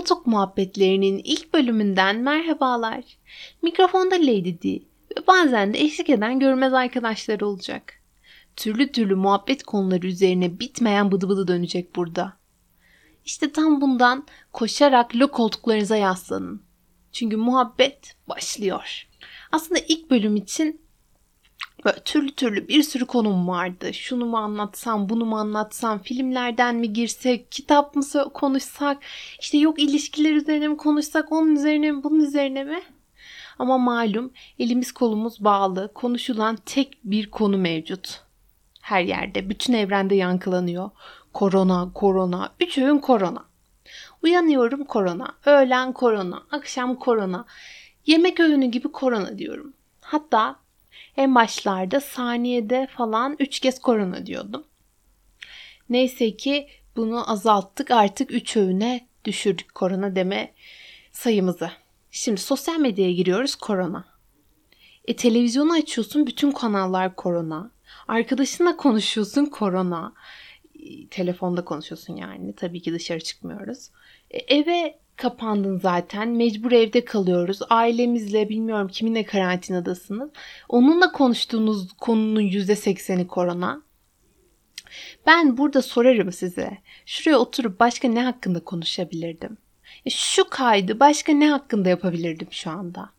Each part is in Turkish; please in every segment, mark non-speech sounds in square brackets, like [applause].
Koltuk muhabbetlerinin ilk bölümünden merhabalar. Mikrofonda Lady D ve bazen de eşlik eden görmez arkadaşlar olacak. Türlü türlü muhabbet konuları üzerine bitmeyen bıdı bıdı dönecek burada. İşte tam bundan koşarak lo koltuklarınıza yaslanın. Çünkü muhabbet başlıyor. Aslında ilk bölüm için Böyle türlü türlü bir sürü konum vardı. Şunu mu anlatsam, bunu mu anlatsam, filmlerden mi girsek, kitap mı konuşsak, işte yok ilişkiler üzerine mi konuşsak, onun üzerine mi, bunun üzerine mi? Ama malum elimiz kolumuz bağlı, konuşulan tek bir konu mevcut. Her yerde, bütün evrende yankılanıyor. Korona, korona, üç öğün korona. Uyanıyorum korona, öğlen korona, akşam korona, yemek öğünü gibi korona diyorum. Hatta en başlarda saniyede falan 3 kez korona diyordum. Neyse ki bunu azalttık artık 3 öğüne düşürdük korona deme sayımızı. Şimdi sosyal medyaya giriyoruz korona. E televizyonu açıyorsun bütün kanallar korona. Arkadaşınla konuşuyorsun korona. E, telefonda konuşuyorsun yani. Tabii ki dışarı çıkmıyoruz. E, eve kapandın zaten. Mecbur evde kalıyoruz. Ailemizle bilmiyorum kiminle karantinadasınız. Onunla konuştuğunuz konunun %80'i korona. Ben burada sorarım size. Şuraya oturup başka ne hakkında konuşabilirdim? E şu kaydı başka ne hakkında yapabilirdim şu anda?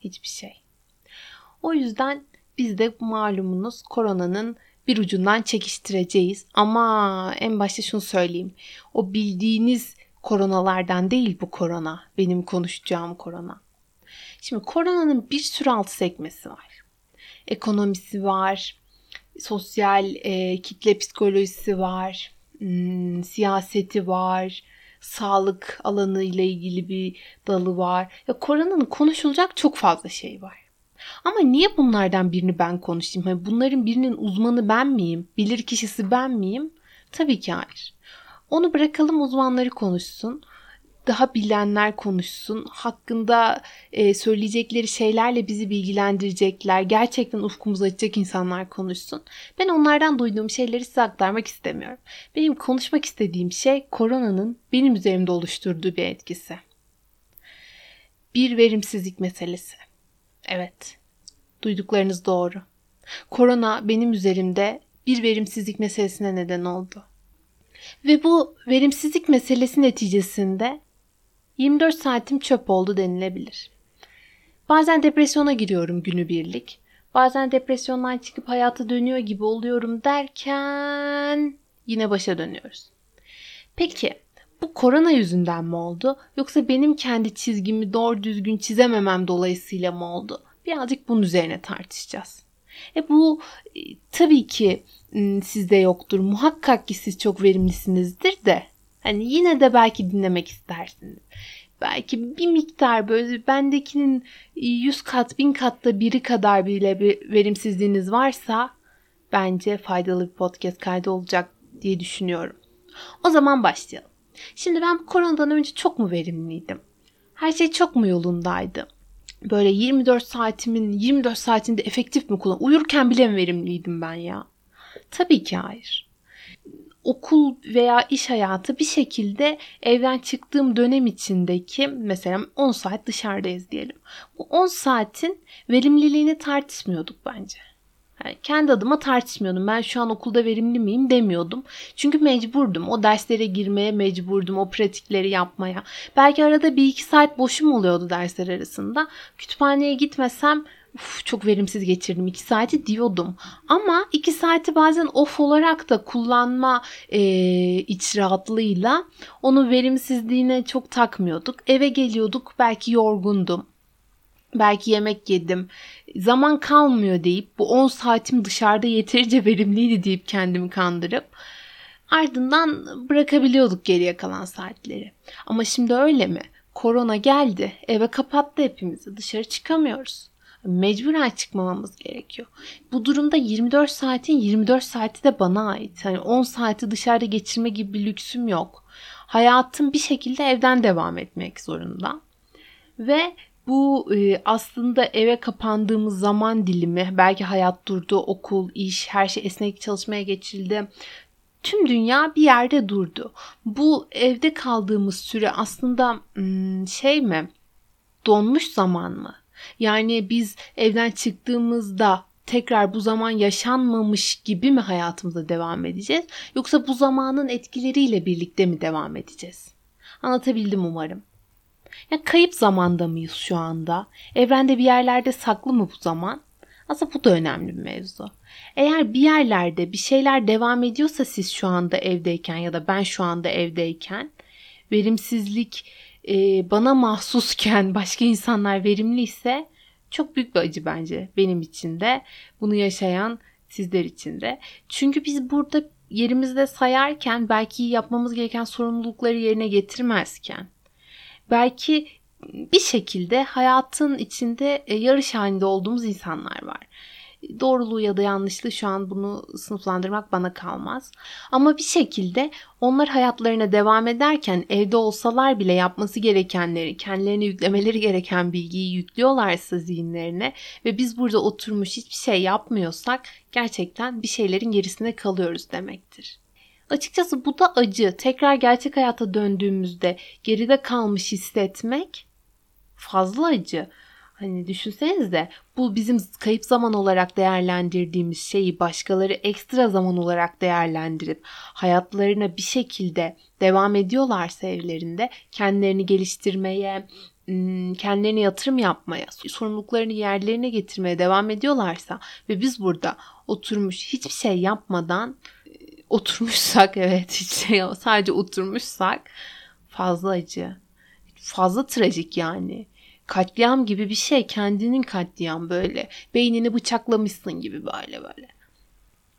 Hiçbir şey. O yüzden biz de malumunuz koronanın bir ucundan çekiştireceğiz. Ama en başta şunu söyleyeyim. O bildiğiniz koronalardan değil bu korona. Benim konuşacağım korona. Şimdi koronanın bir sürü alt sekmesi var. Ekonomisi var, sosyal e, kitle psikolojisi var, hmm, siyaseti var, sağlık alanı ile ilgili bir dalı var. Ya koronanın konuşulacak çok fazla şey var. Ama niye bunlardan birini ben konuşayım? Hani bunların birinin uzmanı ben miyim? Bilir kişisi ben miyim? Tabii ki hayır. Onu bırakalım uzmanları konuşsun. Daha bilenler konuşsun. Hakkında e, söyleyecekleri şeylerle bizi bilgilendirecekler. Gerçekten ufkumuzu açacak insanlar konuşsun. Ben onlardan duyduğum şeyleri size aktarmak istemiyorum. Benim konuşmak istediğim şey koronanın benim üzerimde oluşturduğu bir etkisi. Bir verimsizlik meselesi. Evet. Duyduklarınız doğru. Korona benim üzerimde bir verimsizlik meselesine neden oldu. Ve bu verimsizlik meselesi neticesinde 24 saatim çöp oldu denilebilir. Bazen depresyona giriyorum günübirlik. Bazen depresyondan çıkıp hayata dönüyor gibi oluyorum derken yine başa dönüyoruz. Peki bu korona yüzünden mi oldu yoksa benim kendi çizgimi doğru düzgün çizememem dolayısıyla mı oldu? Birazcık bunun üzerine tartışacağız. E bu e, tabii ki sizde yoktur. Muhakkak ki siz çok verimlisinizdir de hani yine de belki dinlemek istersiniz. Belki bir miktar böyle bendekinin 100 kat, 1000 katta biri kadar bile bir verimsizliğiniz varsa bence faydalı bir podcast kaydı olacak diye düşünüyorum. O zaman başlayalım. Şimdi ben koronadan önce çok mu verimliydim? Her şey çok mu yolundaydı? Böyle 24 saatimin 24 saatinde efektif mi kullan? Uyurken bile mi verimliydim ben ya? Tabii ki hayır. Okul veya iş hayatı bir şekilde evden çıktığım dönem içindeki mesela 10 saat dışarıdayız diyelim. Bu 10 saatin verimliliğini tartışmıyorduk bence. Yani kendi adıma tartışmıyordum. Ben şu an okulda verimli miyim demiyordum. Çünkü mecburdum. O derslere girmeye mecburdum. O pratikleri yapmaya. Belki arada bir iki saat boşum oluyordu dersler arasında. Kütüphaneye gitmesem Uf, çok verimsiz geçirdim 2 saati diyordum. Ama 2 saati bazen off olarak da kullanma e, iç rahatlığıyla onun verimsizliğine çok takmıyorduk. Eve geliyorduk belki yorgundum. Belki yemek yedim. Zaman kalmıyor deyip bu 10 saatim dışarıda yeterince [laughs] verimliydi deyip kendimi kandırıp ardından bırakabiliyorduk geriye kalan saatleri. Ama şimdi öyle mi? Korona geldi. Eve kapattı hepimizi. Dışarı çıkamıyoruz mecburen çıkmamamız gerekiyor. Bu durumda 24 saatin 24 saati de bana ait. Yani 10 saati dışarıda geçirme gibi bir lüksüm yok. Hayatım bir şekilde evden devam etmek zorunda. Ve bu e, aslında eve kapandığımız zaman dilimi belki hayat durdu, okul, iş, her şey esnek çalışmaya geçildi. tüm dünya bir yerde durdu. Bu evde kaldığımız süre aslında hmm, şey mi? Donmuş zaman mı? Yani biz evden çıktığımızda tekrar bu zaman yaşanmamış gibi mi hayatımıza devam edeceğiz? Yoksa bu zamanın etkileriyle birlikte mi devam edeceğiz? Anlatabildim umarım. Ya kayıp zamanda mıyız şu anda? Evrende bir yerlerde saklı mı bu zaman? Aslında bu da önemli bir mevzu. Eğer bir yerlerde bir şeyler devam ediyorsa siz şu anda evdeyken ya da ben şu anda evdeyken verimsizlik e, bana mahsusken [laughs] başka insanlar verimliyse çok büyük bir acı bence benim için de bunu yaşayan sizler için de. Çünkü biz burada yerimizde sayarken belki yapmamız gereken sorumlulukları yerine getirmezken belki bir şekilde hayatın içinde e, yarış halinde olduğumuz insanlar var. Doğruluğu ya da yanlışlığı şu an bunu sınıflandırmak bana kalmaz. Ama bir şekilde onlar hayatlarına devam ederken evde olsalar bile yapması gerekenleri, kendilerine yüklemeleri gereken bilgiyi yüklüyorlarsa zihinlerine ve biz burada oturmuş hiçbir şey yapmıyorsak gerçekten bir şeylerin gerisine kalıyoruz demektir. Açıkçası bu da acı. Tekrar gerçek hayata döndüğümüzde geride kalmış hissetmek fazla acı. Hani düşünsenize bu bizim kayıp zaman olarak değerlendirdiğimiz şeyi başkaları ekstra zaman olarak değerlendirip hayatlarına bir şekilde devam ediyorlarsa evlerinde kendilerini geliştirmeye, kendilerine yatırım yapmaya, sorumluluklarını yerlerine getirmeye devam ediyorlarsa ve biz burada oturmuş hiçbir şey yapmadan oturmuşsak [laughs] evet hiç şey sadece oturmuşsak fazla acı. Fazla trajik yani. Katliam gibi bir şey. Kendinin katliam böyle. Beynini bıçaklamışsın gibi böyle böyle.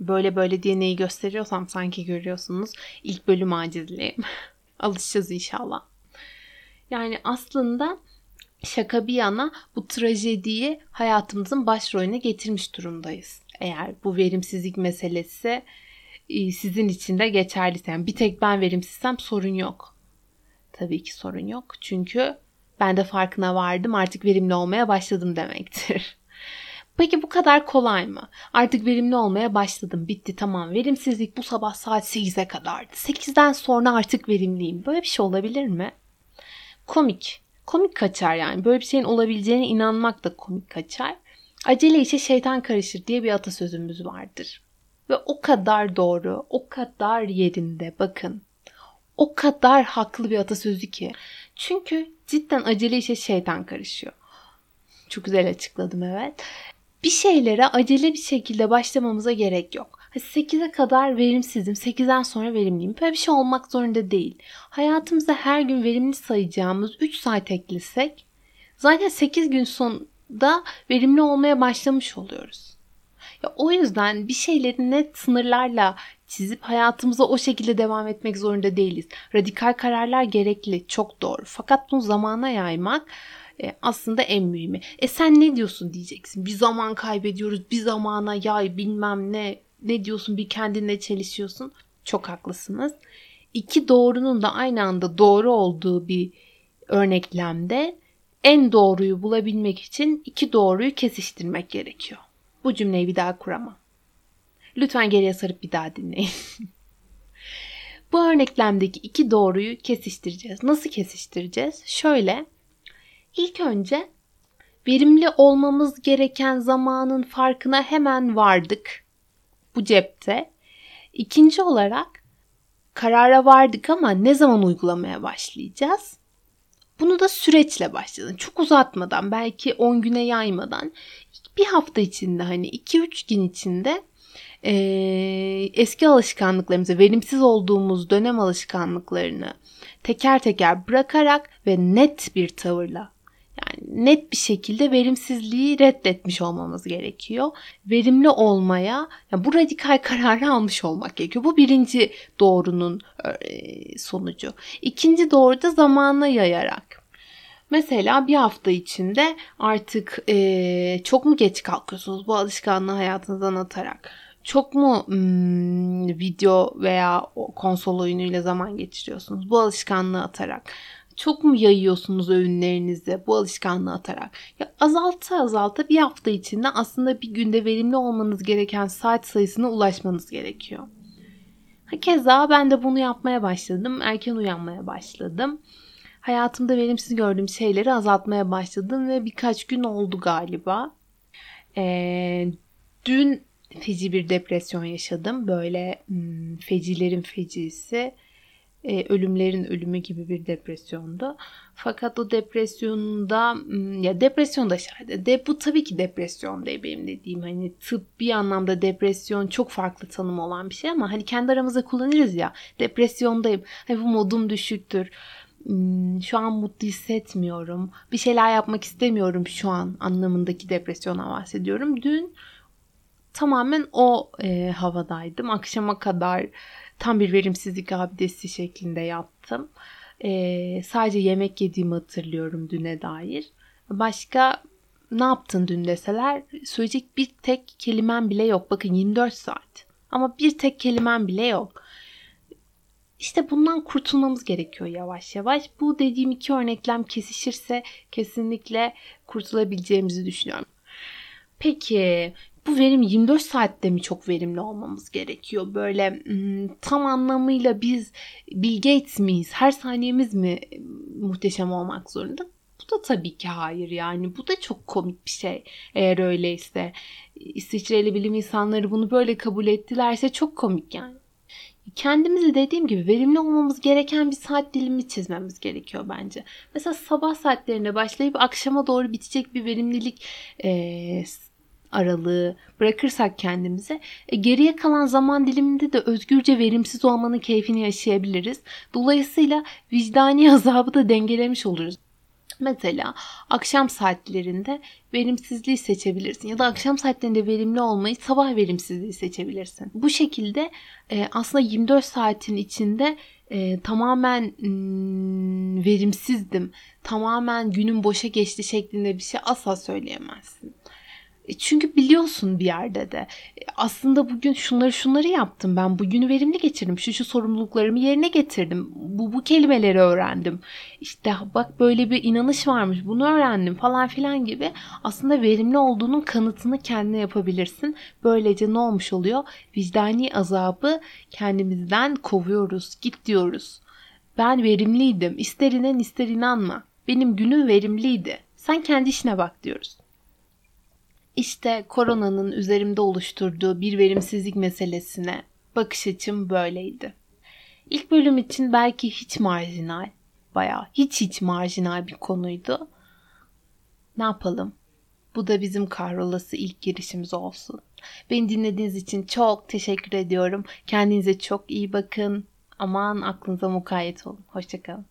Böyle böyle diye neyi gösteriyorsam sanki görüyorsunuz. İlk bölüm acizliğim. [laughs] Alışacağız inşallah. Yani aslında şaka bir yana bu trajediyi hayatımızın başrolüne getirmiş durumdayız. Eğer bu verimsizlik meselesi e, sizin için de geçerliyse. Yani bir tek ben verimsizsem sorun yok. Tabii ki sorun yok. Çünkü ben de farkına vardım artık verimli olmaya başladım demektir. [laughs] Peki bu kadar kolay mı? Artık verimli olmaya başladım. Bitti tamam. Verimsizlik bu sabah saat 8'e kadardı. 8'den sonra artık verimliyim. Böyle bir şey olabilir mi? Komik. Komik kaçar yani. Böyle bir şeyin olabileceğine inanmak da komik kaçar. Acele işe şeytan karışır diye bir atasözümüz vardır. Ve o kadar doğru, o kadar yerinde bakın. O kadar haklı bir atasözü ki. Çünkü cidden acele işe şeytan karışıyor. Çok güzel açıkladım evet. Bir şeylere acele bir şekilde başlamamıza gerek yok. 8'e kadar verimsizim, 8'den sonra verimliyim. Böyle bir şey olmak zorunda değil. Hayatımıza her gün verimli sayacağımız 3 saat eklesek zaten 8 gün sonunda verimli olmaya başlamış oluyoruz. Ya o yüzden bir şeyleri net sınırlarla çizip hayatımıza o şekilde devam etmek zorunda değiliz. Radikal kararlar gerekli, çok doğru. Fakat bunu zamana yaymak e, aslında en mühimi. E sen ne diyorsun diyeceksin. Bir zaman kaybediyoruz, bir zamana yay bilmem ne. Ne diyorsun bir kendinle çelişiyorsun. Çok haklısınız. İki doğrunun da aynı anda doğru olduğu bir örneklemde en doğruyu bulabilmek için iki doğruyu kesiştirmek gerekiyor. Bu cümleyi bir daha kuramam. Lütfen geriye sarıp bir daha dinleyin. [laughs] Bu örneklemdeki iki doğruyu kesiştireceğiz. Nasıl kesiştireceğiz? Şöyle. İlk önce verimli olmamız gereken zamanın farkına hemen vardık. Bu cepte. İkinci olarak karara vardık ama ne zaman uygulamaya başlayacağız? Bunu da süreçle başladın. Çok uzatmadan, belki 10 güne yaymadan bir hafta içinde hani 2-3 gün içinde e, eski alışkanlıklarımızı, verimsiz olduğumuz dönem alışkanlıklarını teker teker bırakarak ve net bir tavırla yani net bir şekilde verimsizliği reddetmiş olmamız gerekiyor. Verimli olmaya, yani bu radikal [laughs] kararı almış olmak gerekiyor. Bu birinci doğrunun sonucu. İkinci doğru da zamana yayarak. Mesela bir hafta içinde artık e, çok mu geç kalkıyorsunuz bu alışkanlığı hayatınızdan atarak? Çok mu hmm, video veya konsol oyunuyla zaman geçiriyorsunuz bu alışkanlığı atarak? Çok mu yayıyorsunuz öğünlerinizi bu alışkanlığı atarak? Ya azalta azalta bir hafta içinde aslında bir günde verimli olmanız gereken saat sayısına ulaşmanız gerekiyor. Keza ben de bunu yapmaya başladım. Erken uyanmaya başladım. Hayatımda verimsiz gördüğüm şeyleri azaltmaya başladım ve birkaç gün oldu galiba. Ee, dün feci bir depresyon yaşadım. Böyle hmm, fecilerin fecisi e, ölümlerin ölümü gibi bir depresyondu. Fakat o depresyonda hmm, ya depresyon da şahane. De, bu tabii ki depresyon değil benim dediğim. Hani tıbbi anlamda depresyon çok farklı tanım olan bir şey ama hani kendi aramızda kullanırız ya. Depresyondayım. Hani bu modum düşüktür. Hmm, şu an mutlu hissetmiyorum. Bir şeyler yapmak istemiyorum şu an anlamındaki depresyona bahsediyorum. Dün tamamen o e, havadaydım. Akşama kadar tam bir verimsizlik abidesi şeklinde yattım. E, sadece yemek yediğimi hatırlıyorum düne dair. Başka ne yaptın dün deseler söyleyecek bir tek kelimem bile yok. Bakın 24 saat. Ama bir tek kelimem bile yok. İşte bundan kurtulmamız gerekiyor yavaş yavaş. Bu dediğim iki örneklem kesişirse kesinlikle kurtulabileceğimizi düşünüyorum. Peki bu verim 24 saatte mi çok verimli olmamız gerekiyor? Böyle tam anlamıyla biz Bill Gates miyiz? Her saniyemiz mi muhteşem olmak zorunda? Bu da tabii ki hayır yani. Bu da çok komik bir şey eğer öyleyse. İsviçreli bilim insanları bunu böyle kabul ettilerse çok komik yani. Kendimizi dediğim gibi verimli olmamız gereken bir saat dilimi çizmemiz gerekiyor bence. Mesela sabah saatlerinde başlayıp akşama doğru bitecek bir verimlilik e, aralığı bırakırsak kendimize e, geriye kalan zaman diliminde de özgürce verimsiz olmanın keyfini yaşayabiliriz. Dolayısıyla vicdani [laughs] azabı da dengelemiş oluruz. Mesela akşam saatlerinde verimsizliği seçebilirsin ya da akşam saatlerinde verimli olmayı sabah verimsizliği seçebilirsin. Bu şekilde e, aslında 24 saatin içinde e, tamamen mm, verimsizdim, tamamen günüm boşa geçti şeklinde bir şey asla söyleyemezsin. E, çünkü biliyorsun bir yerde de. E, aslında bugün şunları şunları yaptım ben. Bugünü verimli geçirdim. Şu şu sorumluluklarımı yerine getirdim. Bu bu kelimeleri öğrendim. İşte bak böyle bir inanış varmış. Bunu öğrendim falan filan gibi. Aslında verimli olduğunun kanıtını kendine yapabilirsin. Böylece ne olmuş oluyor? Vicdani azabı kendimizden kovuyoruz. Git diyoruz. Ben verimliydim. İster inan ister inanma. Benim günüm verimliydi. Sen kendi işine bak diyoruz. İşte koronanın üzerimde oluşturduğu bir verimsizlik meselesine bakış açım böyleydi. İlk bölüm için belki hiç marjinal, bayağı hiç hiç marjinal bir konuydu. Ne yapalım? Bu da bizim kahrolası ilk girişimiz olsun. Beni dinlediğiniz için çok teşekkür ediyorum. Kendinize çok iyi bakın. Aman aklınıza mukayyet olun. Hoşçakalın.